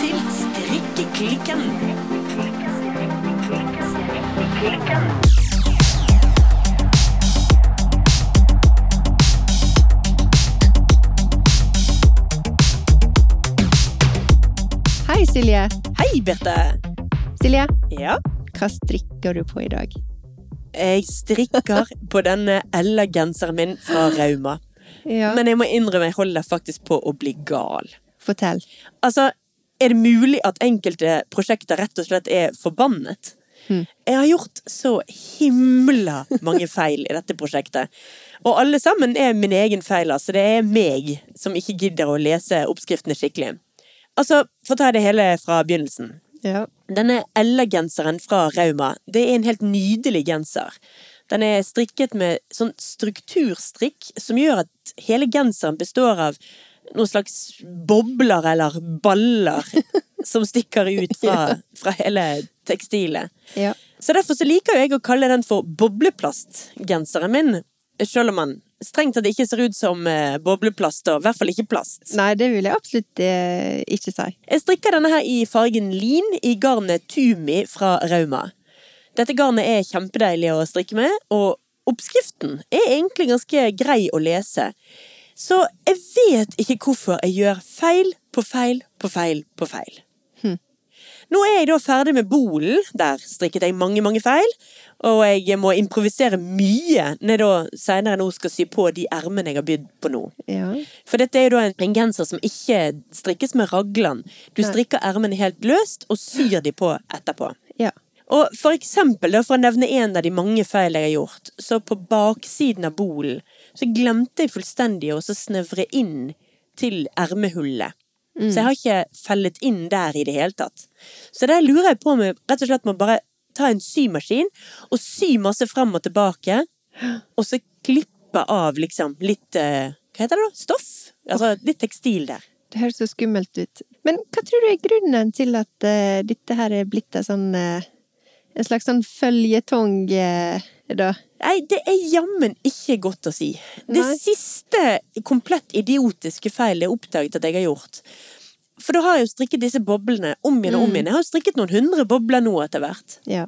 til Strikkeklikken. Hei, Silje. Hei, Birte. Silje, Ja, hva strikker du på i dag? jeg strikker på denne Ella-genseren min fra Rauma. Ja, Men jeg må innrømme, jeg holder faktisk på å bli gal. fortell. Altså, er det mulig at enkelte prosjekter rett og slett er forbannet? Mm. Jeg har gjort så himla mange feil i dette prosjektet. Og alle sammen er min egen feil, altså. Det er meg som ikke gidder å lese oppskriftene skikkelig. Altså, for å ta det hele fra begynnelsen. Ja. Denne Ella-genseren fra Rauma, det er en helt nydelig genser. Den er strikket med sånn strukturstrikk som gjør at hele genseren består av noen slags bobler eller baller som stikker ut fra, fra hele tekstilet. ja. Så derfor så liker jeg å kalle den for bobleplastgenseren min. Selv om man strengt tatt ikke ser ut som eh, bobleplast, og i hvert fall ikke plast. Nei, det vil jeg absolutt eh, ikke si. Jeg strikker denne her i fargen lin i garnet Tumi fra Rauma. Dette garnet er kjempedeilig å strikke med, og oppskriften er egentlig ganske grei å lese. Så jeg vet ikke hvorfor jeg gjør feil på feil på feil på feil. Nå er jeg da ferdig med bolen. Der strikket jeg mange, mange feil. Og jeg må improvisere mye når jeg da senere nå skal sy på de ermene jeg har bydd på nå. Ja. For dette er jo da en, en genser som ikke strikkes med raglan. Du Nei. strikker ermene helt løst og syr de på etterpå. Ja. Og for eksempel, da, for å nevne en av de mange feil jeg har gjort, så på baksiden av bolen så glemte jeg fullstendig å så snevre inn til ermehullet. Så jeg har ikke fellet inn der i det hele tatt. Så der lurer jeg på om jeg rett og slett må bare ta en symaskin og sy masse fram og tilbake, og så klippe av liksom litt eh, Hva heter det da? Stoff? Altså litt tekstil der. Det høres så skummelt ut. Men hva tror du er grunnen til at uh, dette her er blitt en sånn uh, En slags sånn føljetong, eh, da? Nei, det er jammen ikke godt å si. Det Nei. siste komplett idiotiske feil jeg oppdaget at jeg har gjort. For da har jeg jo strikket disse boblene om igjen og om igjen. Jeg har jo strikket noen hundre bobler nå etter hvert. Ja.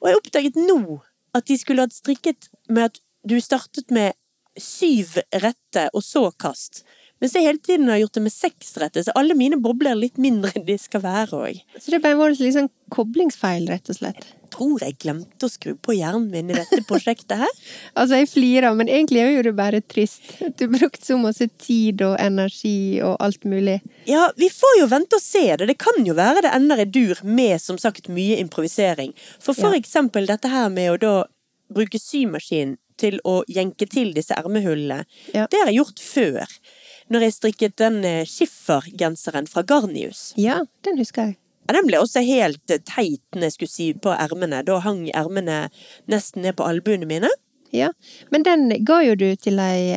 Og jeg oppdaget nå at de skulle hatt strikket med at du startet med syv rette og så kast. Mens jeg hele tiden har gjort det med seks rette, så alle mine bobler er litt mindre enn de skal være òg. Så det bare vært litt sånn koblingsfeil, rett og slett. Tror jeg glemte å skru på hjernen min i dette prosjektet her. Altså, jeg flirer, men egentlig er jo det bare trist. Du brukte brukt så masse tid og energi og alt mulig. Ja, vi får jo vente og se det. Det kan jo være det ender i dur med som sagt mye improvisering. For for Ja. eksempel dette her med å da bruke symaskin til å jenke til disse ermehullene. Ja. Det har jeg gjort før. Når jeg strikket den eh, skiffergenseren fra Garnius. Ja, den husker jeg. Ja, den ble også helt eh, teit når jeg skulle sy på ermene. Da hang ermene nesten ned på albuene mine. Ja, men den ga jo du til ei,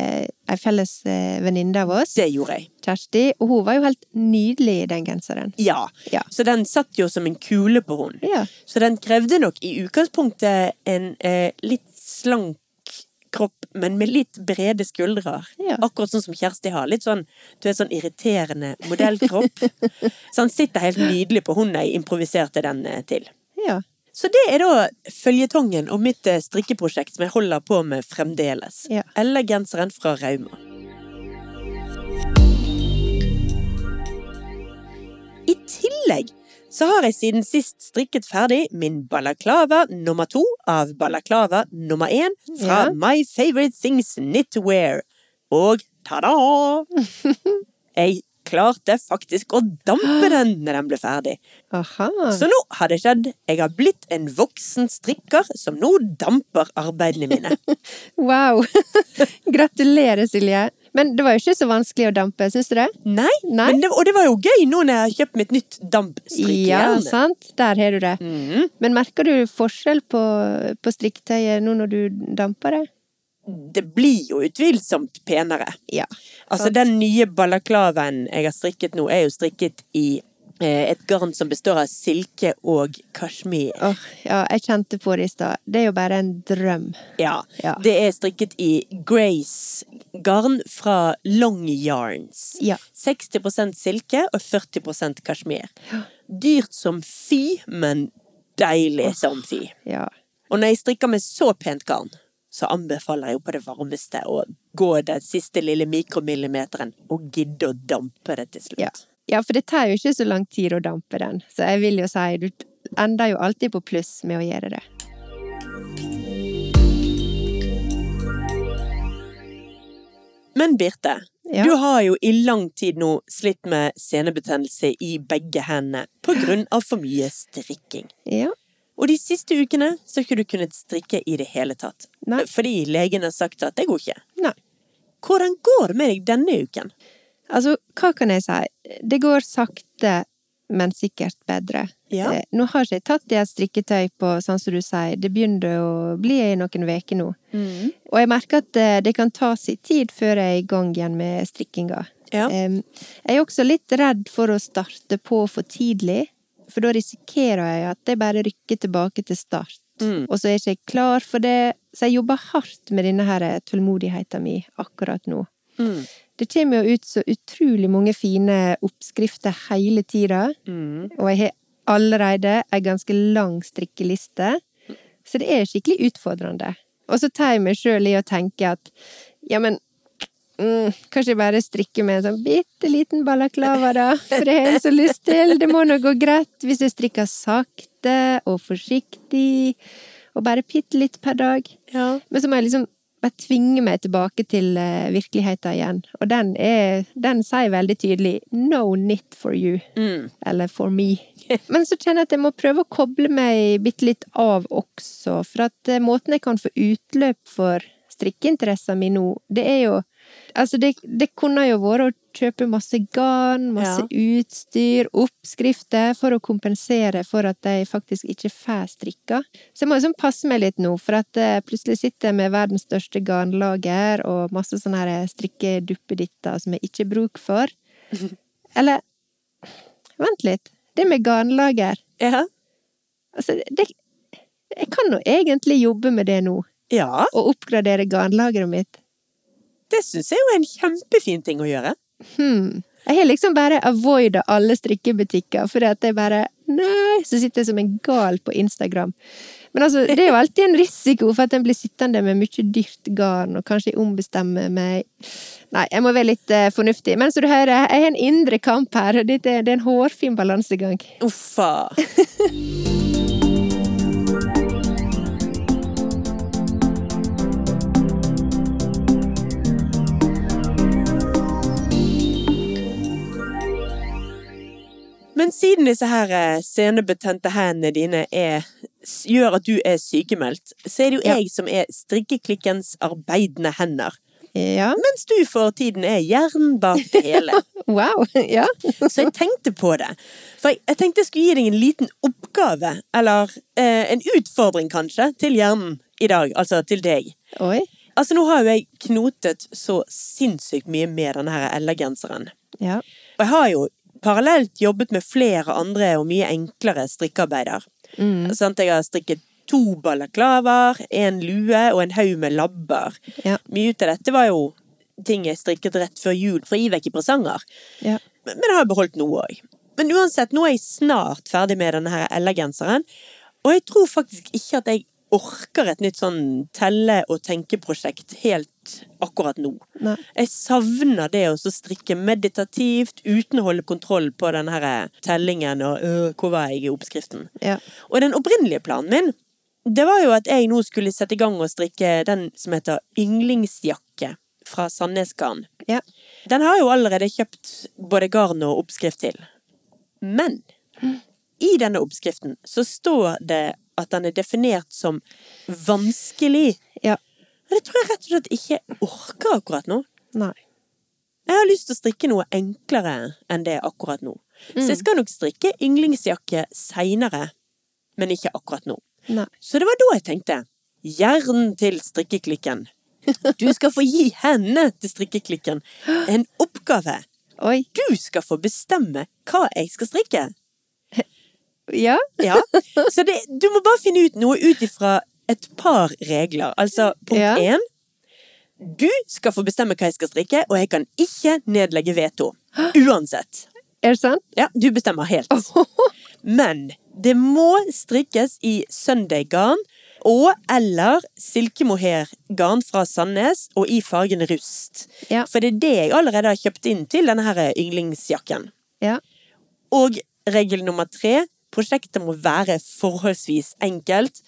ei felles eh, venninne av oss, Det gjorde jeg. Kjersti, og hun var jo helt nydelig i den genseren. Ja. Ja. Så den satt jo som en kule på henne. Ja. Så den krevde nok i utgangspunktet en eh, litt slank kropp, men med litt brede skuldre. Ja. Akkurat sånn som Kjersti har. Litt sånn, du er sånn irriterende modellkropp. så han sitter helt nydelig på hun jeg improviserte den eh, til. Ja. Så det er da føljetongen og mitt eh, strikkeprosjekt som jeg holder på med fremdeles. Ja. Eller genseren fra Rauma. I tillegg så har jeg siden sist strikket ferdig min balaklava nummer to av balaklava nummer én fra Ja. My Favorite Things Knitwear. Og ta-da! Jeg klarte faktisk å dampe den når den ble ferdig. Aha. Så nå har det skjedd. Jeg har blitt en voksen strikker som nå damper arbeidene mine. Wow! Gratulerer, Silje. Men det var jo ikke så vanskelig å dampe, syns du det? Nei, Nei. Men det, og det var jo gøy nå når jeg har kjøpt mitt nytt Ja, sant. Der har du det. Mm. Men merker du forskjell på, på strikketøyet nå når du damper det? Det blir jo utvilsomt penere. Ja. Altså, den nye balaklavaen jeg har strikket nå, er jo strikket i Et garn som består av silke og kasjmir. Oh, ja, jeg kjente på det i stad. Det er jo bare en drøm. Ja. Ja. Det er strikket i Grace-garn fra Long Yarns. Ja. 60% silke og 40 kasjmir. Ja. Dyrt som fy, men deilig som fy. Ja. Og når jeg strikker med så pent garn, så anbefaler jeg jo på det varmeste å gå den siste lille mikromillimeteren og gidde å dampe det til slutt. Ja. Ja, for det tar jo ikke så lang tid å dampe den, så jeg vil jo si du ender jo alltid på pluss med å gjøre det. Men Birte, Ja. du har jo i lang tid nå slitt med senebetennelse i begge hendene på grunn av for mye strikking. Ja. Og de siste ukene så har ikke du kunnet strikke i det hele tatt. Nei. Fordi legen har sagt at det går ikke. Nei. Hvordan går det med deg denne uken? Altså, hva kan jeg si? Det går sakte, men sikkert bedre. Ja. Eh, Nå har ikke jeg tatt i et strikketøy på, sånn som du sier, det begynner å bli i noen uker nå. Og jeg merker at eh, det kan ta sin tid før jeg er i gang igjen med strikkinga. Ja. Jeg er også litt redd for å starte på for tidlig, for da risikerer jeg at jeg bare rykker tilbake til start. Mm. Og så er jeg ikke klar for det, så jeg jobber hardt med denne her tålmodigheten min akkurat nå. Mm. Det kommer jo ut så utrolig mange fine oppskrifter hele tida, Mm. og jeg har allerede ei ganske lang strikkeliste, så det er skikkelig utfordrende. Og så tar jeg meg sjøl i å tenke at ja, men mm, kanskje jeg bare strikker med en sånn bitte liten balaklava, da, for det har jeg så lyst til. Det må nå gå greit hvis jeg strikker sakte og forsiktig, og bare bitte litt per dag. Ja. Men så må jeg liksom bare tvinge meg tilbake til uh, virkeligheten igjen. Og den er Den sier veldig tydelig 'no knit for you'. Mm. Eller 'for me'. Men så kjenner jeg at jeg må prøve å koble meg bitte litt av også. For at eh, måten jeg kan få utløp for strikkeinteressen min nå, det er jo Altså, det, det kunne jo vært å kjøpe masse garn, masse utstyr, oppskrifter, for å kompensere for at de faktisk ikke får strikka. Så jeg må liksom passe meg litt nå, for at jeg plutselig sitter jeg med verdens største garnlager og masse sånne her strikkeduppeditter som jeg ikke har bruk for. Eller Vent litt. Det med garnlager Ja. Altså, det Jeg kan nå egentlig jobbe med det nå, ja. og oppgradere garnlageret mitt. Det syns jeg jo er en kjempefin ting å gjøre. Hmm. Jeg har liksom bare avoida alle strikkebutikker, fordi at jeg bare Nei! Så sitter jeg som en gal på Instagram. Men altså, det er jo alltid en risiko for at en blir sittende med mye dyrt garn, og kanskje ombestemme meg Nei, jeg må være litt uh, fornuftig. Men som du hører, jeg har en indre kamp her, og det, det er en hårfin balansegang. Uffa. siden disse her eh, senebetente hendene dine er, gjør at du er sykemeldt, så er det jo Ja. jeg som er strikkeklikkens arbeidende hender. Ja. Mens du for tiden er hjernen bak det hele. Wow. Ja. Så jeg tenkte på det. For jeg, jeg tenkte jeg skulle gi deg en liten oppgave, eller eh, en utfordring kanskje, til hjernen i dag. Altså til deg. Oi. Altså nå har jo jeg knotet så sinnssykt mye med denne her Ella-genseren. Ja. Og jeg har jo parallelt jobbet med flere andre og mye enklere strikkearbeider. Mm. Sånn, Jeg har strikket to balaklavaer, en lue og en haug med labber. Ja. Mye ut av dette var jo ting jeg strikket rett før jul for å gi vekk i presanger. Ja. Men men jeg har beholdt noe òg. Men uansett, nå er jeg snart ferdig med denne her Ella-genseren. Og jeg tror faktisk ikke at jeg orker et nytt sånn telle- og tenkeprosjekt helt akkurat nå. Nei. Jeg savner det å strikke meditativt uten å holde kontroll på denne her tellingen og øh, hvor var jeg i oppskriften. Ja. Og den opprinnelige planen min, det var jo at jeg nå skulle sette i gang og strikke den som heter yndlingsjakke fra Sandnes Garn. Ja. Den har jeg jo allerede kjøpt både garn og oppskrift til. Men i denne oppskriften så står det at den er definert som vanskelig. Ja. Og det tror jeg rett og slett ikke jeg orker akkurat nå. Nei. Jeg har lyst til å strikke noe enklere enn det akkurat nå. Så jeg skal nok strikke yndlingsjakke seinere, men ikke akkurat nå. Nei. Så det var da jeg tenkte hjernen til strikkeklikken. Du skal få gi henne til strikkeklikken en oppgave. Oi. Du skal få bestemme hva jeg skal strikke. Ja. Ja, Så det, du må bare finne ut noe ut ifra et par regler. Altså, punkt Ja. én. Du skal få bestemme hva jeg skal strikke, og jeg kan ikke nedlegge veto. Uansett. Er det sant? Ja, du bestemmer helt. Men det må strikkes i Sunday-garn og eller silkemohair-garn fra Sandnes og i fargen rust. Ja. For det er det jeg allerede har kjøpt inn til denne her yndlingsjakken. Ja. Og regel nummer tre, prosjektet må være forholdsvis enkelt,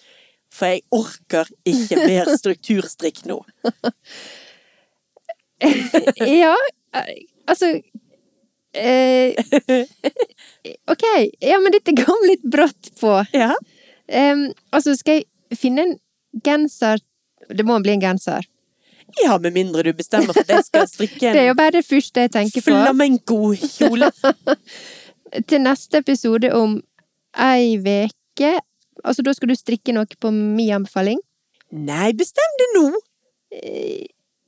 for jeg orker ikke mer strukturstrikk nå. ja, altså eh, Ok, ja, men dette kom litt brått på. Ja. Um, altså, skal jeg finne en genser Det må bli en genser. ja, med mindre du bestemmer for jeg skal strikke Det er jo bare det første jeg tenker på. flamenco-kjole. Til neste episode om ei veke Altså, da skal du strikke noe på min anbefaling. Nei, bestem det nå!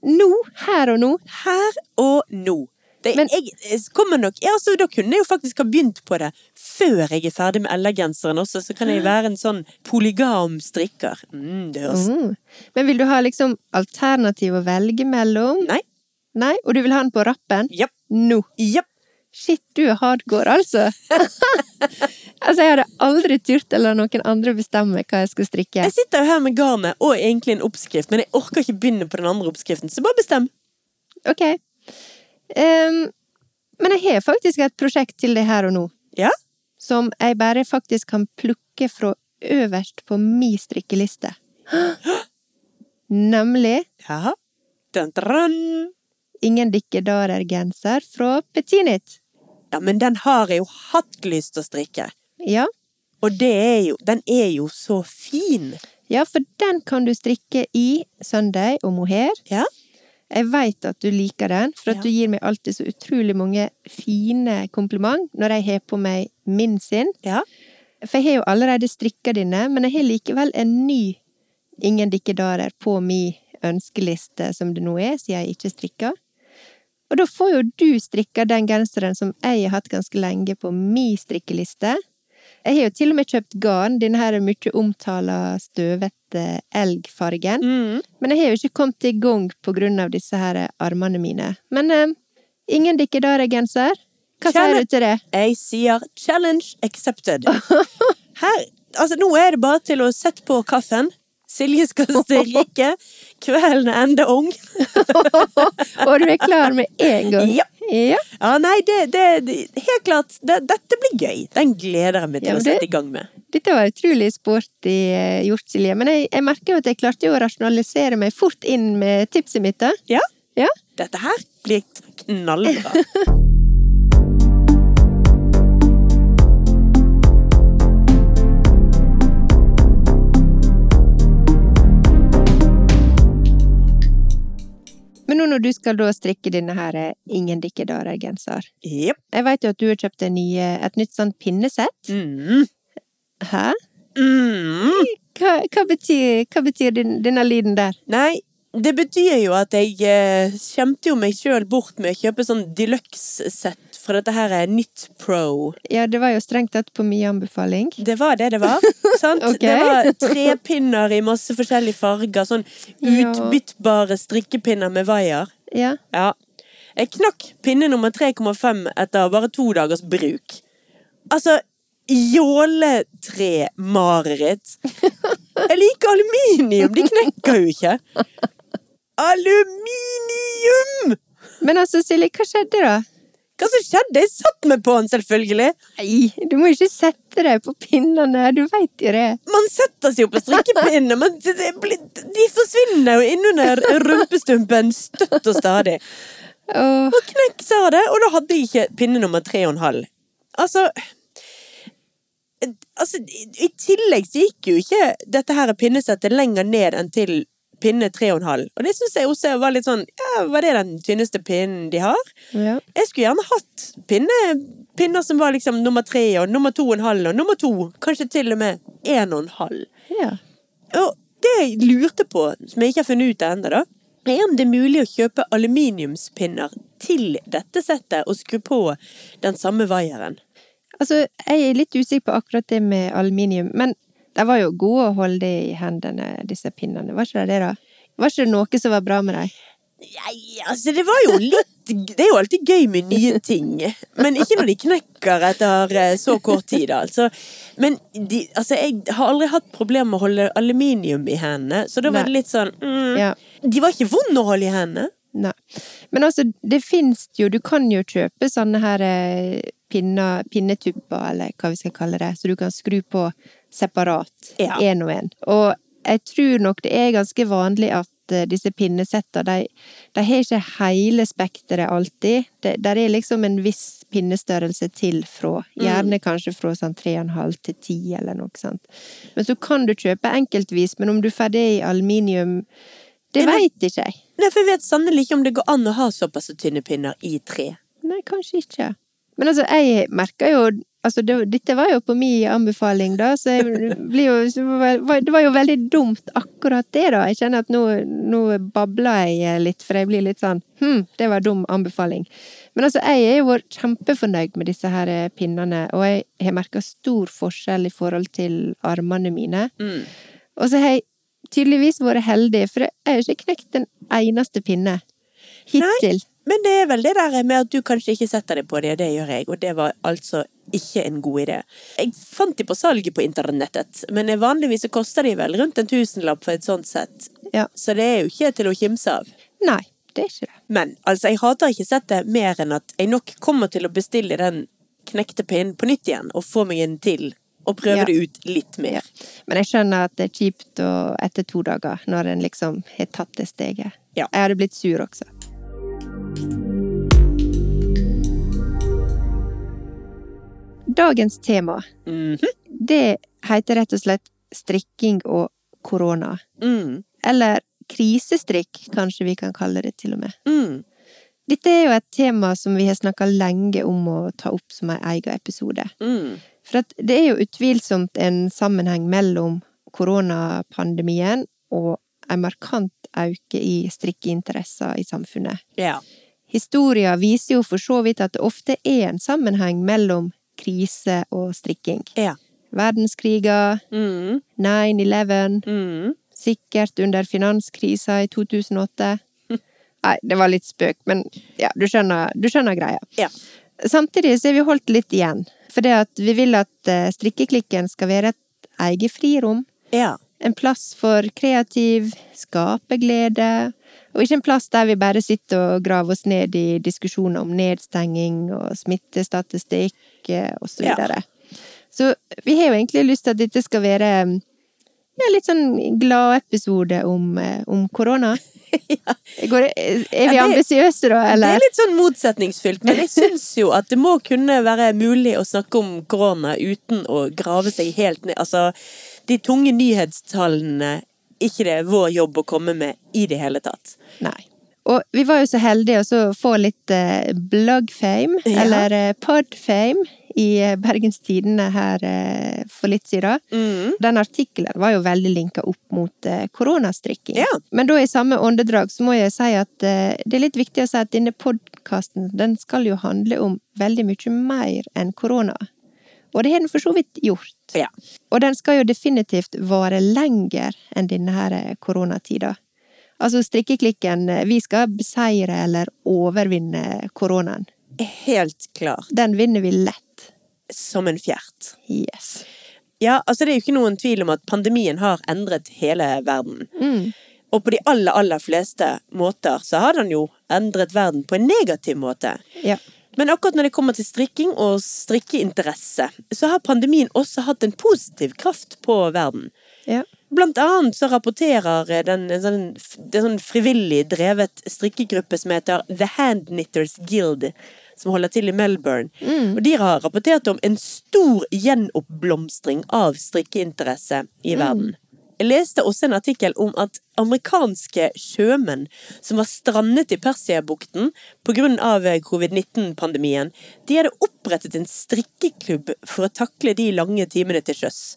Nå, her og nå. Her og nå. Det, Men- jeg kommer nok ja, altså, Da kunne jeg jo faktisk ha begynt på det før jeg er ferdig med LR-genseren også, så kan jeg være en sånn polygam strikker. Mm, det høres Mm. Men vil du ha liksom alternativ å velge mellom? Nei. Nei? Og du vil ha den på rappen? Japp. Nå. Japp. Shit, du er hardcore, altså! altså, jeg hadde aldri turt å la noen andre bestemme hva jeg skulle strikke. Jeg sitter jo her med garnet og egentlig en oppskrift, men jeg orker ikke begynne på den andre oppskriften, så bare bestem. Ok. Um, men jeg har faktisk et prosjekt til det her og nå, Ja? som jeg bare faktisk kan plukke fra øverst på min strikkeliste. Nemlig Ja. Dun, dun. Ingen dikkedarer-genser fra Petinit. Ja, men den har jeg jo hatt lyst til å strikke. Ja. Og det er jo, den er jo så fin. ja, for den kan du strikke i søndag og mohair. Ja. Jeg veit at du liker den, for at Ja. du gir meg alltid så utrolig mange fine kompliment når jeg har på meg min sin. Ja. For jeg har jo allerede strikka dine, men jeg har likevel en ny Ingen dikkedarer på min ønskeliste som det nå er, siden jeg ikke strikker. Og da får jo du strikka den genseren som jeg har hatt ganske lenge på min strikkeliste. Jeg har jo til og med kjøpt garn, denne her mye omtala støvete elgfargen. Mm. Men jeg har jo ikke kommet i gang på grunn av disse her armene mine. Men eh, ingen dikkedare-genser. Hva sier du til det? Jeg sier challenge accepted. Her, altså nå er det bare til å sette på kaffen. Silje skal strikke. Kvelden er enda ung. Og du er klar med en gang? Ja. ja. Ja, nei, det, det, Helt klart. Det, dette blir gøy. Den gleder jeg meg til Ja, å sette i gang med. Dette var utrolig sporty eh, gjort, Silje. Men jeg, jeg merker jo at jeg klarte jo å rasjonalisere meg fort inn med tipset mitt. da. Ja. Ja. Dette her blir knallbra. når du skal da strikke denne her eh, Ingen dikkedarer-genser Yep. Jeg vet jo at du har kjøpt en ny, eh, et nytt sånt pinnesett. Mm. Hæ? Mm. Hva, hva betyr, hva betyr din, denne lyden der? Nei, det betyr jo at jeg eh, kjempet jo meg sjøl bort med å kjøpe sånn deluxe-sett, for dette her er nytt pro. Ja, det var jo strengt tatt på min anbefaling. Det var det det var. sant? okay. Det var trepinner i masse forskjellige farger. Sånn utbyttbare strikkepinner med vaier. Ja. Ja. Jeg knakk pinne nummer 3,5 etter bare to dagers bruk. Altså, jåletre-mareritt. Jeg liker aluminium, de knekker jo ikke. Aluminium! Men altså, Silje, hva skjedde da? Hva som skjedde? Jeg satt meg på den, selvfølgelig. Nei, du må ikke sette deg på pinnene, du veit jo det. Man setter seg jo på strikkepinner, men de forsvinner jo innunder rumpestumpen støtt og stadig. Oh. Og knekk sa det, og da hadde jeg ikke pinne nummer tre og en halv. Altså Altså, i i tillegg så gikk jo ikke dette her pinnesettet lenger ned enn til pinne tre og en halv. Og det syns jeg også var litt sånn Ja, var det den tynneste pinnen de har? ja. Jeg skulle gjerne hatt pinne, pinner som var liksom nummer tre og nummer to og en halv og nummer to. Kanskje til og med en og en halv. ja. Og det jeg lurte på, som jeg ikke har funnet ut av ennå, da er om det er mulig å kjøpe aluminiumspinner til dette settet og skru på den samme vaieren. Altså, jeg er litt usikker på akkurat det med aluminium, men de var jo gode å holde i hendene, disse pinnene. Var ikke det det, da? Var ikke det noe som var bra med dem? Nei, altså det var jo litt Det er jo alltid gøy med nye ting. Men ikke når de knekker etter eh, så kort tid, altså. Men de, altså, jeg har aldri hatt problemer med å holde aluminium i hendene, så da var det litt sånn mm, Ja. De var ikke vonde å holde i hendene. Nei. Men altså, det fins jo Du kan jo kjøpe sånne her eh, pinner, pinnetupper, eller hva vi skal kalle det, så du kan skru på separat. Ja. Og én. Og jeg tror nok det er ganske vanlig at eh, disse pinnesettene, de, de har ikke hele spekteret alltid. Det, der er liksom en viss pinnestørrelse til fra. Gjerne kanskje fra sånn 3,5 til 10 eller noe sånt. Men så kan du kjøpe enkeltvis, men om du får det i aluminium, det men- veit ikke jeg. Nei, for jeg vet sannelig ikke om det går an å ha såpass tynne pinner i tre. Nei, kanskje ikke. Men altså, jeg merker jo Altså, det, dette var jo på min anbefaling, da, så jeg blir jo Det var jo veldig dumt akkurat det, da. Jeg kjenner at nå, nå babler jeg litt, for jeg blir litt sånn Hm, det var dum anbefaling. Men altså, jeg er jo kjempefornøyd med disse her eh, pinnene, og jeg har merka stor forskjell i forhold til armene mine. Mm. Og så har jeg tydeligvis vært heldig, for jeg har ikke knekt en eneste pinne. Hittil. Men det er vel det der med at du kanskje ikke setter deg på det, og det gjør jeg, og det var altså ikke en god idé. Jeg fant de på salget på internettet, men vanligvis så koster de vel rundt en tusenlapp for et sånt sett. Ja. Så det er jo ikke til å kimse av. Nei, det er ikke det. Men altså, jeg hater ikke settet mer enn at jeg nok kommer til å bestille den knekte pinnen på nytt igjen, og få meg en til, og prøve Ja. det ut litt mer. Men jeg skjønner at det er kjipt etter to dager, når en liksom har tatt det steget. Ja. Jeg hadde blitt sur også. Dagens tema, Mhm. det heter rett og slett strikking og korona. Mm. Eller krisestrikk, kanskje vi kan kalle det til og med. Mm. Dette er jo et tema som vi har snakka lenge om å ta opp som en egen episode. Mm. For det er jo utvilsomt en sammenheng mellom koronapandemien og en markant auke i strikkeinteresser i samfunnet. Ja. Historia viser jo for så vidt at det ofte er en sammenheng mellom krise og strikking. Ja. Verdenskriger, Mm. 9-11, Mm. sikkert under finanskrisa i 2008. Nei, det var litt spøk, men ja, du skjønner, du skjønner greia. Ja. Samtidig så har vi holdt litt igjen, for vi vil at eh, strikkeklikken skal være et eget frirom. Ja. En plass for kreativ skaperglede, og ikke en plass der vi bare sitter og graver oss ned i diskusjoner om nedstenging og smittestatistikk eh, og så Ja. videre. Så vi har jo egentlig lyst til at dette skal være mm, ja, litt sånn gladepisode om, eh, om korona. Går, er vi Ja, ambisiøse da, Det er litt sånn motsetningsfylt, men jeg syns jo at det må kunne være mulig å snakke om korona uten å grave seg helt ned. Altså, de tunge nyhetstallene, ikke det er vår jobb å komme med i det hele tatt. Nei. Og vi var jo så heldige å få litt eh, bloggfame, Ja. eller eh, podfame, i eh, Bergens Tidende her eh, for litt siden. Mm. Den artikkelen var jo veldig linka opp mot eh, koronastrikking. Ja. Men da i samme åndedrag så må jeg si at eh, det er litt viktig å si at denne podkasten den skal jo handle om veldig mye mer enn korona. Og det har den for så vidt gjort. Ja. Og den skal jo definitivt vare lenger enn denne eh, koronatida. Altså strikkeklikken, eh, vi skal beseire eller overvinne koronaen. Helt klar. Den vinner vi lett. Som en fjert. Yes. Ja, altså det er jo ikke noen tvil om at pandemien har endret hele verden. Mm. Og på de aller, aller fleste måter så har den jo endret verden på en negativ måte. Ja. Men akkurat når det kommer til strikking og strikkeinteresse, så har pandemien også hatt en positiv kraft på verden. Ja. Blant annet så rapporterer den, en sånn, den sånn frivillig drevet strikkegruppe som heter The Handknitters Guild, som holder til i Melbourne. Og de har rapportert om en stor gjenoppblomstring av strikkeinteresse i verden. Jeg leste også en artikkel om at amerikanske sjømenn som var strandet i Persiabukten pga. covid-19-pandemien, de hadde opprettet en strikkeklubb for å takle de lange timene til sjøs.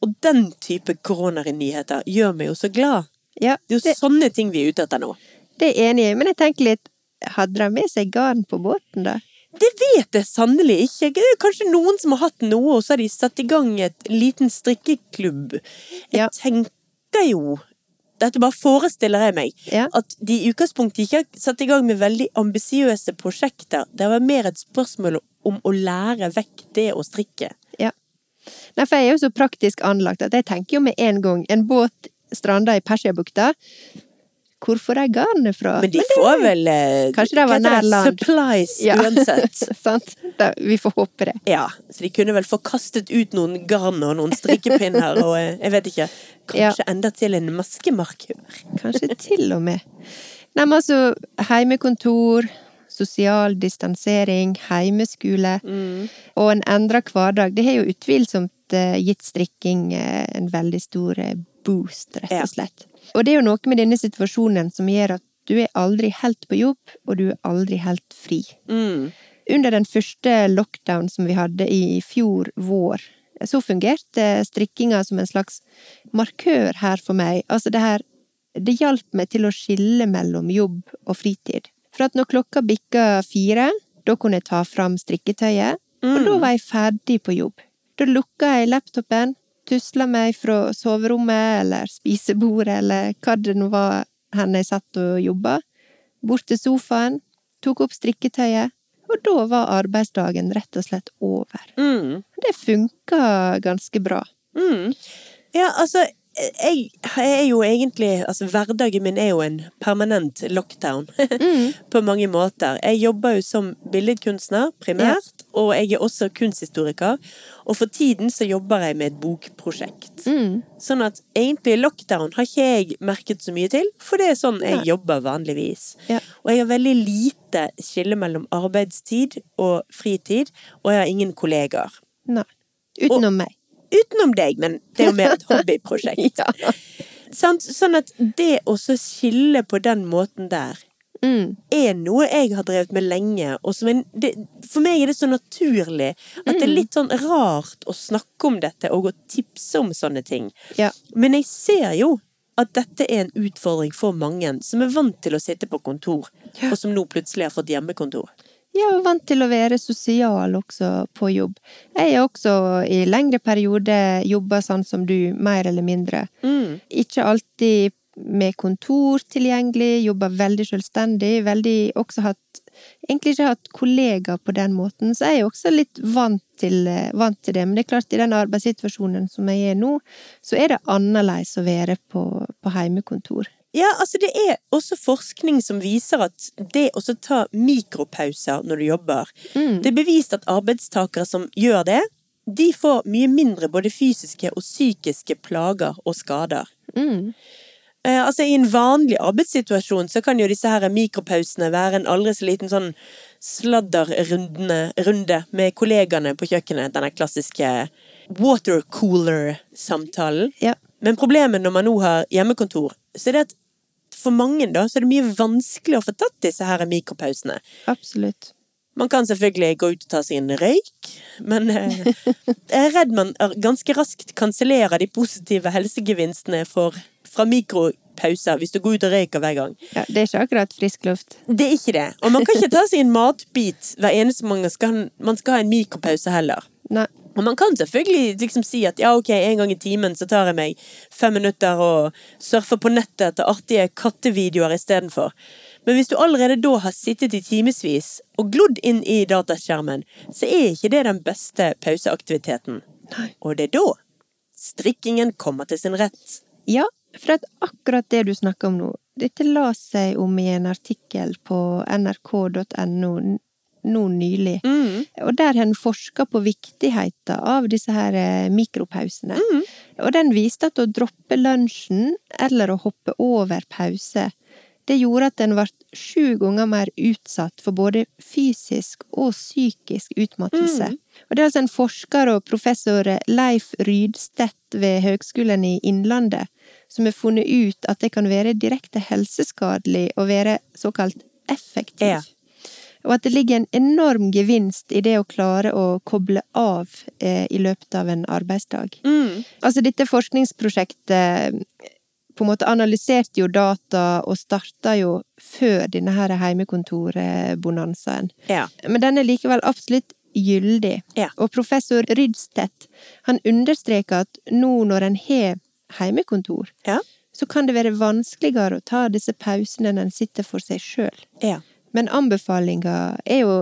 Og den type koronanyheter gjør meg jo så glad. ja. Det er jo sånne ting vi er ute etter nå. det er enig i, men jeg tenker litt Hadde de med seg garn på båten, da? Det vet jeg sannelig ikke. Det er kanskje noen som har hatt noe, og så har de satt i gang et liten strikkeklubb. Jeg Ja. tenker jo dette bare forestiller jeg meg. Ja. At de i utgangspunktet ikke har satt i gang med veldig ambisiøse prosjekter. Det var mer et spørsmål om å lære vekk det å strikke. Ja. Nei, for jeg er jo så praktisk anlagt at jeg tenker jo med en gang en båt stranda i Persiabukta. Hvor får de garnet fra? Men de får vel eh, Kanskje de var nær land. Supplies Ja. uansett. Sant? Da, vi får håpe det. Ja, så de kunne vel få kastet ut noen garn og noen strikkepinner og eh, jeg vet ikke. Kanskje enda til en maskemarkør. Kanskje til og med. Nei, men altså, heimekontor, sosial distansering, heimeskole og en endra hverdag, det har jo utvilsomt eh, gitt strikking en veldig stor boost, rett og slett. Og det er jo noe med denne situasjonen som gjør at du er aldri helt på jobb, og du er aldri helt fri. Mm. Under den første lockdown som vi hadde i fjor vår, så fungerte strikkinga som en slags markør her for meg. Altså det her Det hjalp meg til å skille mellom jobb og fritid. For at når klokka bikka fire, da kunne jeg ta fram strikketøyet, og da var jeg ferdig på jobb. Da lukka jeg laptopen, tusla meg fra soverommet eller spisebordet eller hva det nå var hen jeg satt og jobba, bort til sofaen, tok opp strikketøyet, og da var arbeidsdagen rett og slett over. Mm. Det funka ganske bra. Mm. Ja, altså, jeg, er jo egentlig Altså, hverdagen min er jo en permanent lockdown. På mange måter. Jeg jobber jo som billedkunstner, primært, og jeg er også kunsthistoriker. Og for tiden så jobber jeg med et bokprosjekt. Mm. Sånn at egentlig lockdown har ikke jeg merket så mye til, for det er sånn jeg jobber vanligvis. Ja. Og jeg har veldig lite skille mellom arbeidstid og fritid, og jeg har ingen kollegaer. Nei. Utenom meg. Utenom deg, men det er jo mer et hobbyprosjekt. Ja. Sånn at det å skille på den måten der Mm. er noe jeg har drevet med lenge, og som en, det, for meg er det så naturlig at det er litt sånn rart å snakke om dette og å tipse om sånne ting. Ja. Men jeg ser jo at dette er en utfordring for mange som er vant til å sitte på kontor, og som nå plutselig har fått hjemmekontor. Jeg er vant til å være sosial også på jobb. Jeg har også i lengre perioder jobba sånn som du, mer eller mindre. Mm. Ikke alltid med kontor tilgjengelig, jobba veldig selvstendig, veldig også hatt Egentlig ikke hatt kollegaer på den måten, så jeg er også litt vant til, vant til det. Men det er klart, i den arbeidssituasjonen som jeg er nå, så er det annerledes å være på, på heimekontor. Ja, altså det er også forskning som viser at det å ta mikropauser når du jobber Det er bevist at arbeidstakere som gjør det, de får mye mindre både fysiske og psykiske plager og skader. Mm. Eh, altså I en vanlig arbeidssituasjon så kan jo disse her mikropausene være en aldri så liten sånn sladderrunde med kollegaene på kjøkkenet. Denne klassiske watercooler-samtalen. Ja. Men problemet når man nå har hjemmekontor, så er det at for mange da, så er det mye vanskelig å få tatt disse her mikropausene. Absolutt. Man kan selvfølgelig gå ut og ta seg en røyk, men eh, jeg er redd man ganske raskt kansellerer de positive helsegevinstene for, fra mikropauser hvis du går ut og røyker hver gang. Ja, det er ikke akkurat frisk luft. Det er ikke det. Og man kan ikke ta seg en matbit hver eneste gang man skal, man skal ha en mikropause heller. Nei. Og man kan selvfølgelig liksom si at ja, ok, en gang i timen så tar jeg meg fem minutter og surfer på nettet etter artige kattevideoer istedenfor. Men hvis du allerede da har sittet i timevis og glodd inn i dataskjermen, så er ikke det den beste pauseaktiviteten. Og det er da strikkingen kommer til sin rett. Ja, for at akkurat det du snakker om nå, dette la seg om i en artikkel på nrk.no nå nylig. Mm. Og der har en forska på viktigheten av disse her mikropausene. mikropausene. Og den viste at å droppe lunsjen eller å hoppe over pause, det gjorde at en ble sju ganger mer utsatt for både fysisk og psykisk utmattelse. Og det er altså en forsker og professor Leif Rydstedt ved Høgskolen i Innlandet som har funnet ut at det kan være direkte helseskadelig å være såkalt effektiv. Ja. Og at det ligger en enorm gevinst i det å klare å koble av eh, i løpet av en arbeidsdag. Mm. Altså, dette forskningsprosjektet på en måte analyserte jo data og starta jo før denne her heimekontorbonanzaen. Ja. Men den er likevel absolutt gyldig. Ja. Og professor Rydstedt, han understreker at nå når en har heimekontor, Ja. så kan det være vanskeligere å ta disse pausene når en sitter for seg sjøl. Ja. Men anbefalinga er jo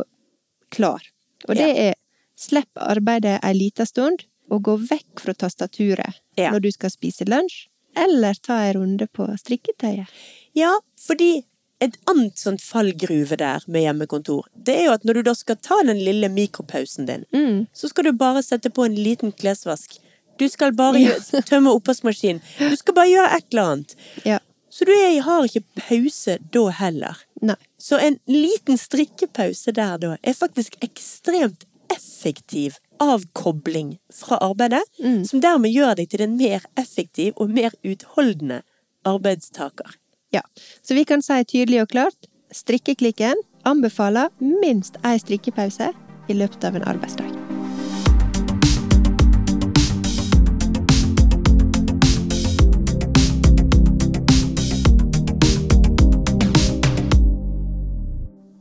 klar, og det er slipp arbeidet ei lita stund, og gå vekk fra tastaturet Ja. når du skal spise lunsj, eller ta ei runde på strikketøyet. Ja, fordi et annet sånt fallgruve der med hjemmekontor, det er jo at når du da skal ta den lille mikropausen din, Mm. så skal du bare sette på en liten klesvask. Du skal bare Ja. tømme oppvaskmaskinen. Du skal bare gjøre et eller annet. Ja. Så du er, har ikke pause da heller. Nei. Så en liten strikkepause der da er faktisk ekstremt effektiv avkobling fra arbeidet, Mm. som dermed gjør deg til en mer effektiv og mer utholdende arbeidstaker. Ja, så vi kan si tydelig og klart strikkeklikken anbefaler minst ei strikkepause i løpet av en arbeidsdag.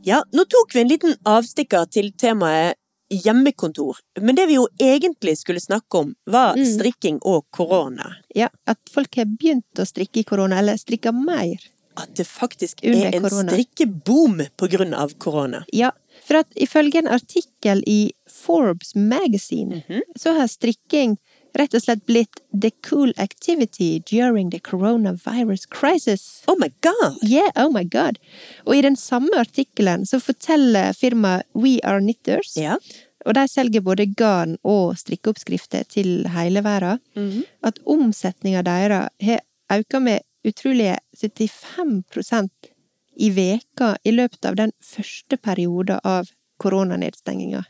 Ja, nå tok vi en liten avstikker til temaet hjemmekontor, men det vi jo egentlig skulle snakke om, var Mm. strikking og korona. Ja, at folk har begynt å strikke i korona, eller strikker mer. At det faktisk er en korona. strikkeboom på grunn av korona. Ja, for at ifølge en artikkel i Forbes Magazine, Mhm. så har strikking rett og slett blitt the cool activity during the coronavirus crisis. Oh my god! Yeah, oh my god. Og i den samme artikkelen så forteller firmaet We Are Knitters, Ja. og de selger både garn og strikkeoppskrifter til hele verden, Mhm. at omsetninga deres har økt med utrolige 75% i veka i løpet av den første perioden av koronanedstenginga.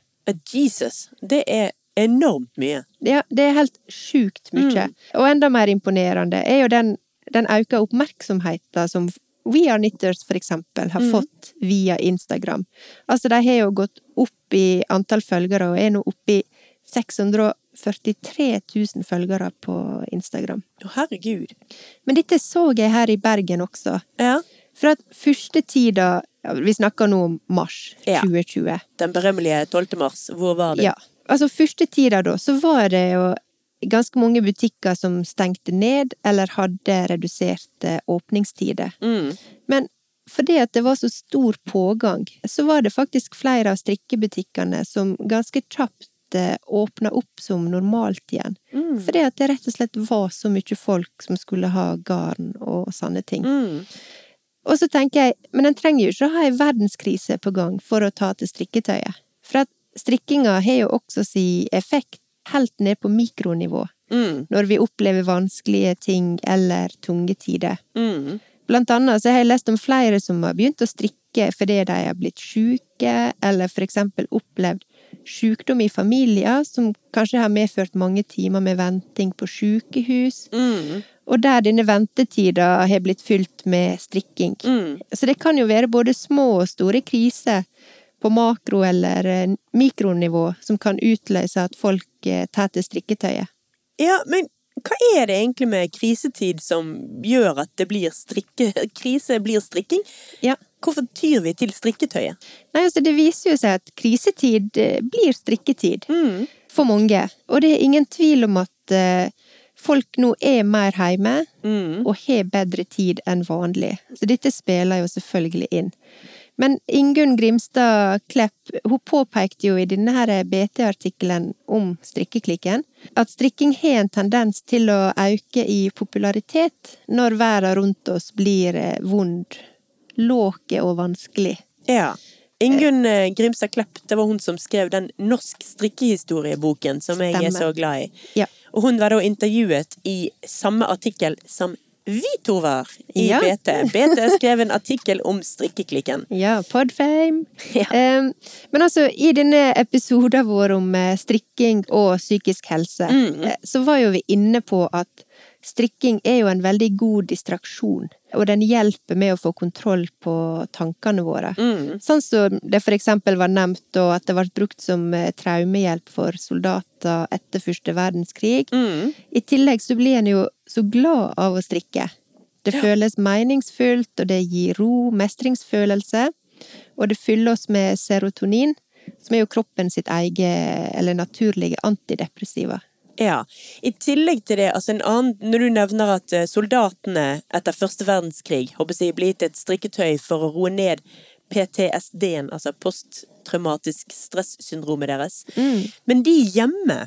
Jesus, det er enormt mye. Ja, det er helt sjukt mye. Og enda mer imponerende er jo den, den økte oppmerksomheten som We Are Knitters for eksempel har fått via Instagram. Altså, de har jo gått opp i antall følgere, og er nå oppe i 643 000 følgere på Instagram. Å, herregud. Men dette så jeg her i Bergen også. Ja. For at første tida Vi snakker nå om mars Ja. 2020. Den berømmelige 12. mars, hvor var det? Ja. Altså, første tida da, så var det jo ganske mange butikker som stengte ned, eller hadde reduserte åpningstider. Mm. Men fordi at det var så stor pågang, så var det faktisk flere av strikkebutikkene som ganske kjapt eh, åpna opp som normalt igjen. Mm. Fordi at det rett og slett var så mye folk som skulle ha garn og sånne ting. Mm. Og så tenker jeg, men en trenger jo ikke å ha ei verdenskrise på gang for å ta til strikketøyet. For at strikkinga har jo også si effekt helt ned på mikronivå, Mm. når vi opplever vanskelige ting eller tunge tider. Mm. Blant annet så har jeg lest om flere som har begynt å strikke fordi de har blitt syke, eller for eksempel opplevd sykdom i familier som kanskje har medført mange timer med venting på sykehus, Mm. og der denne ventetida har blitt fylt med strikking. Mm. Så det kan jo være både små og store kriser på makro- eller eh, mikronivå som kan utløse at folk eh, tar til strikketøyet. Ja, men hva er det egentlig med krisetid som gjør at det blir strikke... Krise blir strikking? Ja. Hvorfor tyr vi til strikketøyet? Nei, altså det viser jo seg at krisetid eh, blir strikketid. Mm. For mange. Og det er ingen tvil om at folk nå er mer hjemme Mm. og har bedre tid enn vanlig. Så dette spiller jo selvfølgelig inn. Men Ingunn Grimstad Klepp hun påpekte jo i denne BT-artikkelen om strikkeklikken at strikking har en tendens til å øke i popularitet når verden rundt oss blir eh, vond, låke og vanskelig. Ja. Ingunn eh, Grimstad Klepp, det var hun som skrev den norsk strikkehistorieboken som jeg er så glad i. Ja. Og hun var da intervjuet i samme artikkel som vi to var i Ja. BT. BT skrev en artikkel om strikkeklikken. Ja, podfame. Ja. Men altså, i denne episoden vår om eh, strikking og psykisk helse, Mm. eh, så var jo vi inne på at strikking er jo en veldig god distraksjon, og den hjelper med å få kontroll på tankene våre. Mm. Sånn som det for eksempel var nevnt, og at det ble brukt som eh, traumehjelp for soldater etter første verdenskrig. Mm. I tillegg så blir en jo så glad av å strikke. Det føles meningsfullt, og det gir ro, mestringsfølelse. Og det fyller oss med serotonin, som er jo kroppen sitt eget, eller naturlige antidepressiva. Ja. I tillegg til det, altså en annen Når du nevner at eh, soldatene etter første verdenskrig håper jeg, blir gitt et strikketøy for å roe ned PTSD-en, altså posttraumatisk stressyndromet deres. Men de hjemme,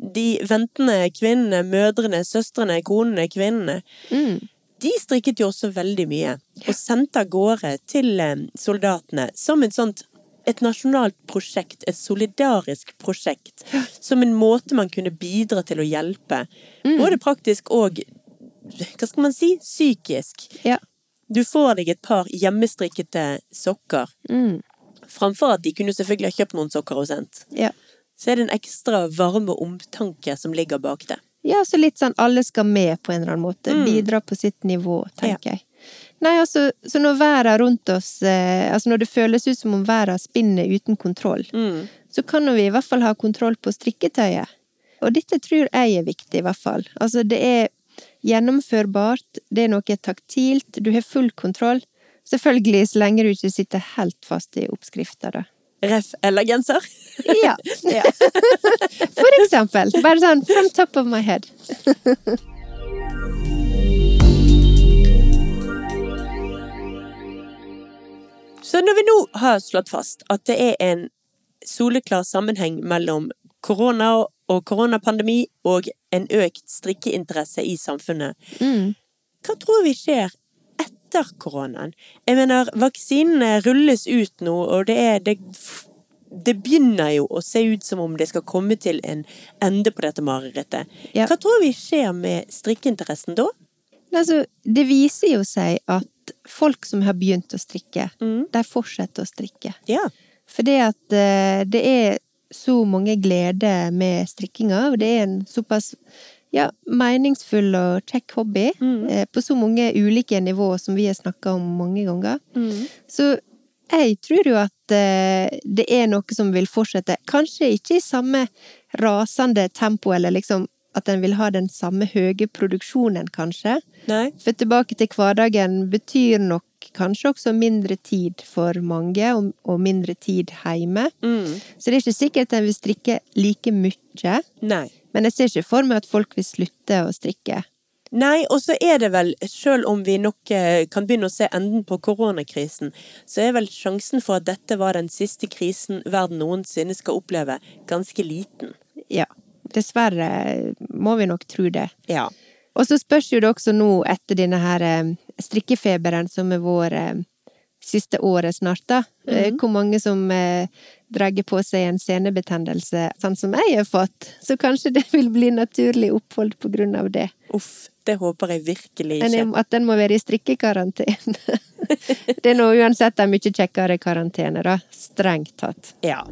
de ventende kvinnene, mødrene, søstrene, konene, kvinnene, de strikket jo også veldig mye. Og sendte av gårde til eh, soldatene som et sånt et nasjonalt prosjekt, et solidarisk prosjekt, som en måte man kunne bidra til å hjelpe. Både praktisk og, hva skal man si, psykisk. Ja. Du får deg et par hjemmestrikkete sokker, Mm. framfor at de kunne selvfølgelig ha kjøpt noen sokker og sendt. Ja. Så er det en ekstra varme omtanke som ligger bak det. Ja, så litt sånn alle skal med på en eller annen måte. Mm. Bidra på sitt nivå, tenker jeg. Nei, altså, så når verden rundt oss eh, Altså når det føles ut som om verden spinner uten kontroll, Mm. så kan vi i hvert fall ha kontroll på strikketøyet. Og dette tror jeg er viktig, i hvert fall. Altså, det er gjennomførbart, det er noe taktilt, du har full kontroll. Selvfølgelig så lenge du ikke sitter helt fast i oppskrifta, da. Ref eller genser. Ja. ja. For eksempel. Bare sånn from top of my head. Så når vi nå har slått fast at det er en soleklar sammenheng mellom korona og koronapandemi og en økt strikkeinteresse i samfunnet, Mm. hva tror vi skjer etter koronaen? Jeg mener, vaksinene rulles ut nå, og det er det, det begynner jo å se ut som om det skal komme til en ende på dette marerittet. Ja. Hva tror vi skjer med strikkeinteressen da? Altså, det viser jo seg at folk som har begynt å strikke, Mm. de fortsetter å strikke. Ja. Fordi at eh, det er så mange gleder med strikkinga, og det er en såpass ja, meningsfull og kjekk hobby Mm. eh, på så mange ulike nivåer som vi har snakka om mange ganger. Så jeg tror jo at eh, det er noe som vil fortsette. Kanskje ikke i samme rasende tempo, eller liksom at en vil ha den samme høye produksjonen, kanskje. Nei? For tilbake til hverdagen betyr nok kanskje også mindre tid for mange, og, og mindre tid hjemme. Mm. Så det er ikke sikkert en vil strikke like mye. Nei. Men jeg ser ikke for meg at folk vil slutte å strikke. Nei, og så er det vel, selv om vi nok eh, kan begynne å se enden på koronakrisen, så er vel sjansen for at dette var den siste krisen verden noensinne skal oppleve, ganske liten. Ja. Dessverre må vi nok tro det. Ja. Og så spørs jo det også nå, etter denne her eh, strikkefeberen som er vår eh, siste året snart, da, Mm. hvor mange som eh, drar på seg en senebetennelse, sånn som jeg har fått. Så kanskje det vil bli naturlig opphold på grunn av det. Uff, det håper jeg virkelig ikke. ikke. at den må være i strikkekarantene. det er nå uansett en mye kjekkere karantene, da. Strengt tatt. Ja.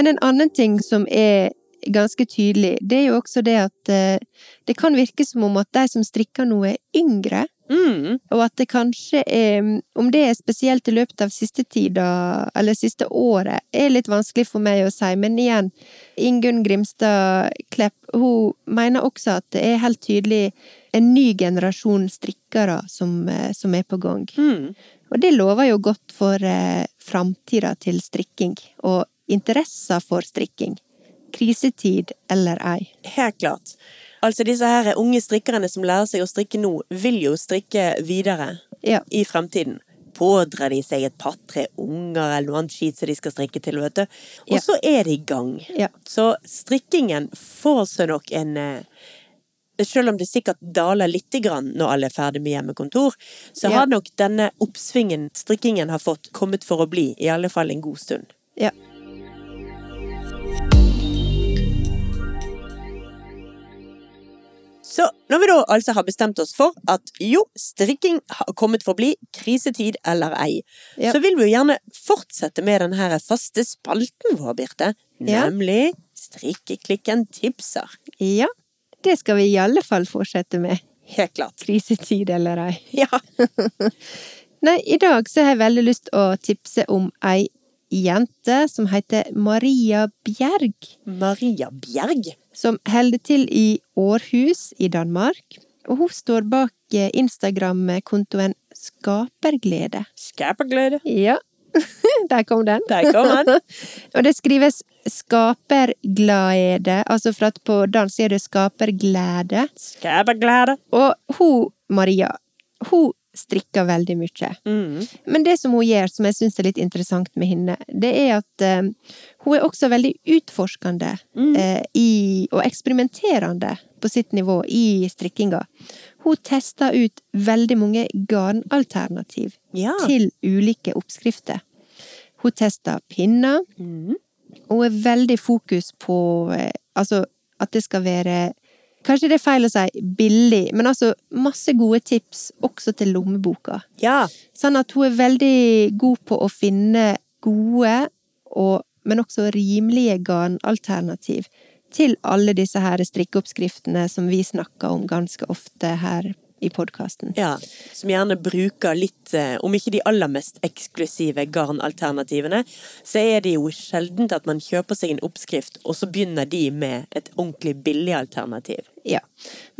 Men en annen ting som er ganske tydelig, det er jo også det at eh, det kan virke som om at de som strikker nå er yngre, Mm. og at det kanskje er Om det er spesielt i løpet av siste tida, eller siste året, er litt vanskelig for meg å si, men igjen, Ingunn Grimstad Klepp, hun mener også at det er helt tydelig en ny generasjon strikkere som, eh, som er på gang. Mm. Og det lover jo godt for eh, framtida til strikking, og interesser for strikking. Krisetid eller ei. Helt klart. Altså disse her unge strikkerne som lærer seg å strikke nå, vil jo strikke videre Ja. i fremtiden. Pådrar de seg et par-tre unger eller noe annet skit som de skal strikke til, vet du. Og Ja. så er de i gang. Ja. Så strikkingen får seg nok en eh, selv om det sikkert daler lite grann når alle er ferdig med hjemmekontor, så har nok denne oppsvingen strikkingen har fått, kommet for å bli, i alle fall en god stund. Så når vi da altså har bestemt oss for at jo, strikking har kommet for å bli, krisetid eller ei, Ja. så vil vi jo gjerne fortsette med den her faste spalten vår, Birte. Ja. Nemlig Strikkeklikken tipser. ja. Det skal vi i alle fall fortsette med. Helt klart. Krisetid eller ei. Ja. Nei, i dag så har jeg veldig lyst å tipse om ei jente som heter Maria Bjerg. Maria Bjerg. Som holder til i Århus i Danmark. Og hun står bak eh, Instagram-kontoen Skaperglede. Skaperglede. Ja, der kom den. Der kom den. Og det skrives skaperglade, altså for at på dansk er det skaperglede. Skaperglede. Og hun, Maria, hun strikker veldig mye. Mm. Men det som hun gjør, som jeg syns er litt interessant med henne, det er at uh, hun er også veldig utforskende Mm. uh, i, og eksperimenterende på sitt nivå i strikkinga. Hun tester ut veldig mange garnalternativ Ja. til ulike oppskrifter. Hun tester pinner, Mm. hun er veldig fokus på uh, altså at det skal være Kanskje det er feil å si billig, men altså masse gode tips også til lommeboka. Ja. Sånn at hun er veldig god på å finne gode, og, men også rimelige garnalternativ til alle disse her strikkeoppskriftene som vi snakker om ganske ofte her i podkasten. ja. Som gjerne bruker litt, eh, om ikke de aller mest eksklusive garnalternativene, så er det jo sjeldent at man kjøper seg en oppskrift, og så begynner de med et ordentlig billig alternativ. Ja.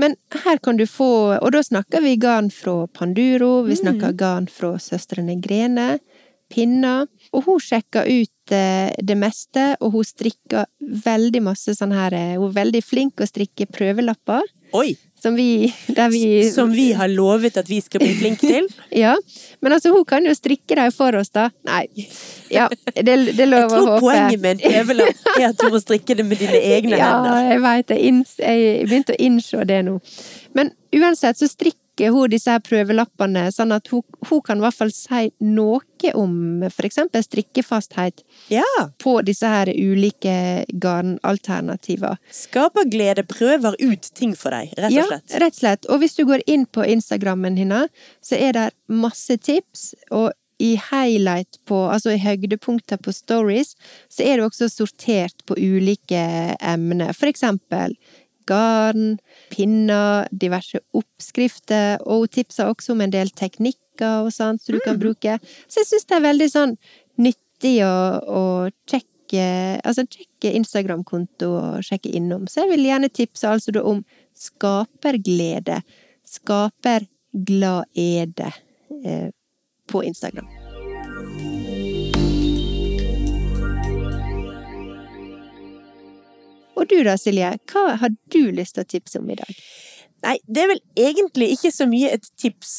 Men her kan du få Og da snakker vi garn fra Panduro, vi snakker garn fra Søstrene Grene, pinner. Og hun sjekker ut eh, det meste, og hun strikker veldig masse sånn her eh, Hun er veldig flink å strikke prøvelapper, Oi! Som vi vi Som vi har lovet at vi skal bli flinke til. Ja. Men altså, hun kan jo strikke dem for oss, da. Nei. Ja, det, det lover Jeg håpe. Jeg tror poenget med en prøvelapp er at du må strikke det med dine egne Ja, hender. jeg veit det. Inns- Jeg begynte å innse det nå. Men uansett så strikker hun disse her prøvelappene sånn at hun, hun kan i hvert fall si noe om for eksempel strikkefasthet Ja. på disse her ulike garnalternativer. Skaperglede prøver ut ting for deg, rett Ja, og slett. rett og slett. Og hvis du går inn på Instagrammen hennes, så er det masse tips, og i highlight på, altså i høydepunkter på stories, så er det også sortert på ulike emner. For eksempel garn, pinner, diverse oppskrifter, og hun tipser også om en del teknikker og sånt som du kan bruke. Så jeg syns det er veldig sånn nyttig å, å sjekke Altså sjekke Instagram-konto og sjekke innom. Så jeg vil gjerne tipse altså om skaperglede. Skapergladede eh, på Instagram. Og du da, Silje, hva har du lyst til å tipse om i dag? Nei, det er vel egentlig ikke så mye et tips.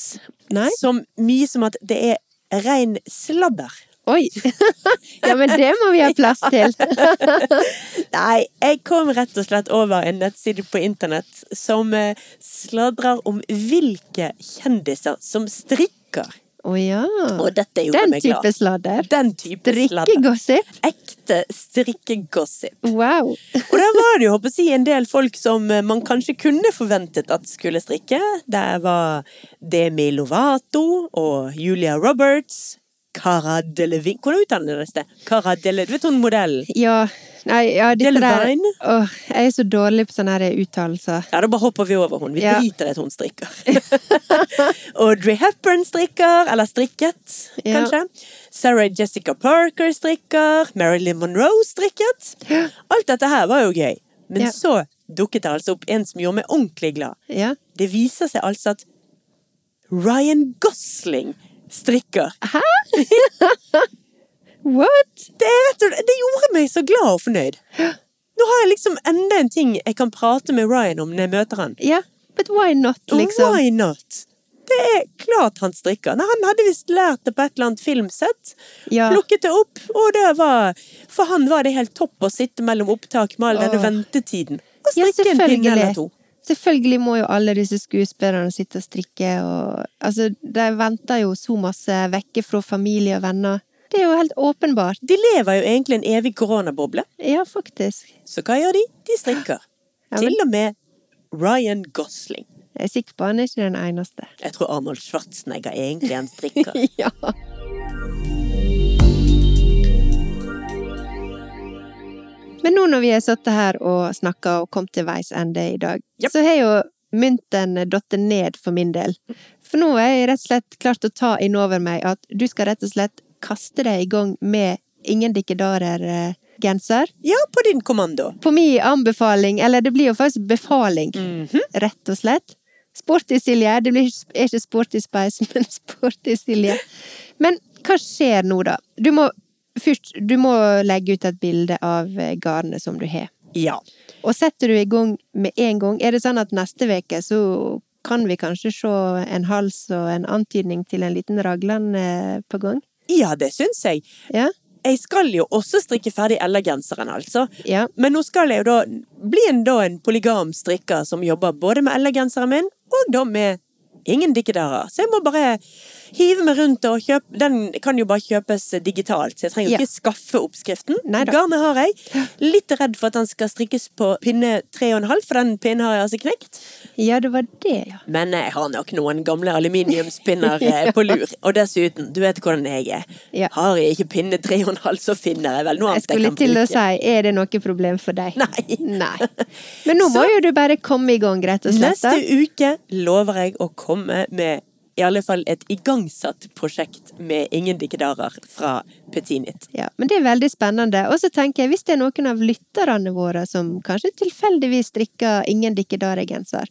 Nei? Som mye som at det er rein sladder. Oi! ja, men det må vi ha plass til. Nei, jeg kom rett og slett over en nettside på internett som eh, sladrer om hvilke kjendiser som strikker. Å ja. Dette gjorde Den type sladder. Den type sladder. Strikkegossip. Ekte strikkegossip. Wow. Og der var det jo håper jeg, en del folk som eh, man kanskje kunne forventet at skulle strikke. Der var Demi Lovato og Julia Roberts. Cara Delevin Hvordan uttales det? Cara Dele... Du vet hun modellen? Ja, nei, ja, dette der Åh, Jeg er så dårlig på sånne uttalelser. Ja, da bare hopper vi over hun. Vi Ja. driter i at hun strikker. Audrey Hepburn strikker, eller strikket, Ja. kanskje. Sarah Jessica Parker strikker. Marilyn Monroe strikket. Alt dette her var jo gøy. Men Ja. så dukket det altså opp en som gjorde meg ordentlig glad. Ja. Det viser seg altså at Ryan Gosling strikker. What? Det, det gjorde meg så glad og fornøyd. Nå har jeg liksom enda en ting jeg kan prate med Ryan om når jeg møter han. Ja, but why not, liksom? Why not? Det er klart han strikker. Nei, han hadde visst lært det på et eller annet filmsett. Ja. Plukket det opp, og det var For han var det helt topp å sitte mellom opptak med all denne ventetiden. Og Ja, strikke en pinne eller to. Selvfølgelig må jo alle disse skuespillerne sitte og strikke, og altså, de venter jo så masse vekke fra familie og venner. Det er jo helt åpenbart. De lever jo egentlig en evig koronaboble. Ja, faktisk. Så hva gjør de? De strikker. Ja, men- Til og med Ryan Gosling. Jeg er sikker på han er ikke den eneste. Jeg tror Arnold Schwarzenegger egentlig er en strikker. ja. Når vi har sittet her og snakka og kommet til veis ende i dag, yep. så har jo mynten datt ned for min del. For nå har jeg rett og slett klart å ta inn over meg at du skal rett og slett kaste deg i gang med Ingen dikkedarer-genser. Ja, på din kommando. På min anbefaling, eller det blir jo faktisk befaling, Mhm. rett og slett. Sporty Silje. Det blir ikke Sporty Spice, men Sporty Silje. Men hva skjer nå, da? Du må først du må legge ut et bilde av eh, garnet som du har. Ja. Og setter du i gang med en gang, er det sånn at neste uke så kan vi kanskje se en hals og en antydning til en liten raglan på gang? Ja, det syns jeg. Ja? Jeg skal jo også strikke ferdig Ella-genseren, altså. Ja. Men nå skal jeg jo da bli en, da en polygam strikker som jobber både med Ella-genseren min, og da med ingen dikkedarer. Så jeg må bare hive meg rundt og kjøpe Den kan jo bare kjøpes digitalt, så jeg trenger jo Ja. ikke skaffe oppskriften. Neida. Garnet har jeg. Litt redd for at den skal strikkes på pinne tre og en halv, for den pinnen har jeg altså knekt. ja, det var det, ja. Men jeg har nok noen gamle aluminiumspinner ja. på lur. Og dessuten, du vet hvordan jeg er. Ja. Har jeg ikke pinne tre og en halv, så finner jeg vel noe Jeg annet jeg skulle kan til å bruke. si, er det noe problem for deg? Nei. Nei. Men nå må jo du bare komme i gang, rett og slett. Neste uke lover jeg å komme med i alle fall et igangsatt prosjekt med ingen dikkedarer fra Petinit. Ja, men det er veldig spennende. Og så tenker jeg, hvis det er noen av lytterne våre som kanskje tilfeldigvis strikker ingen dikkedare-genser,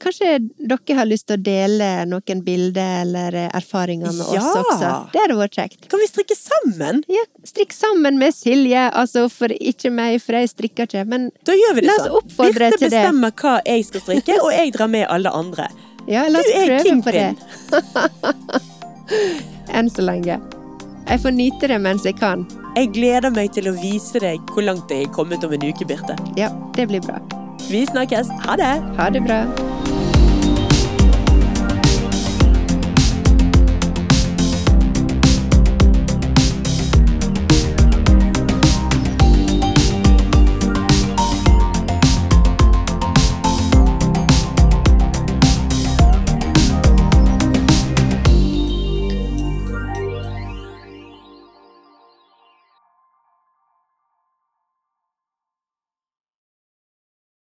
kanskje dere har lyst til å dele noen bilder eller erfaringer med Ja! oss også? Det hadde vært kjekt. Kan vi strikke sammen? Ja, strikk sammen med Silje, altså for ikke meg, for jeg strikker ikke, men Da gjør vi det La oss sånn. oppfordre Birte til det. bestemmer hva jeg skal strikke, og jeg drar med alle andre. Ja, la oss prøve på det. Enn så lenge. Jeg får nyte det mens jeg kan. Jeg gleder meg til å vise deg hvor langt jeg er kommet om en uke, Birte. Ja, det blir bra. Vi snakkes. Ha det! Ha det bra.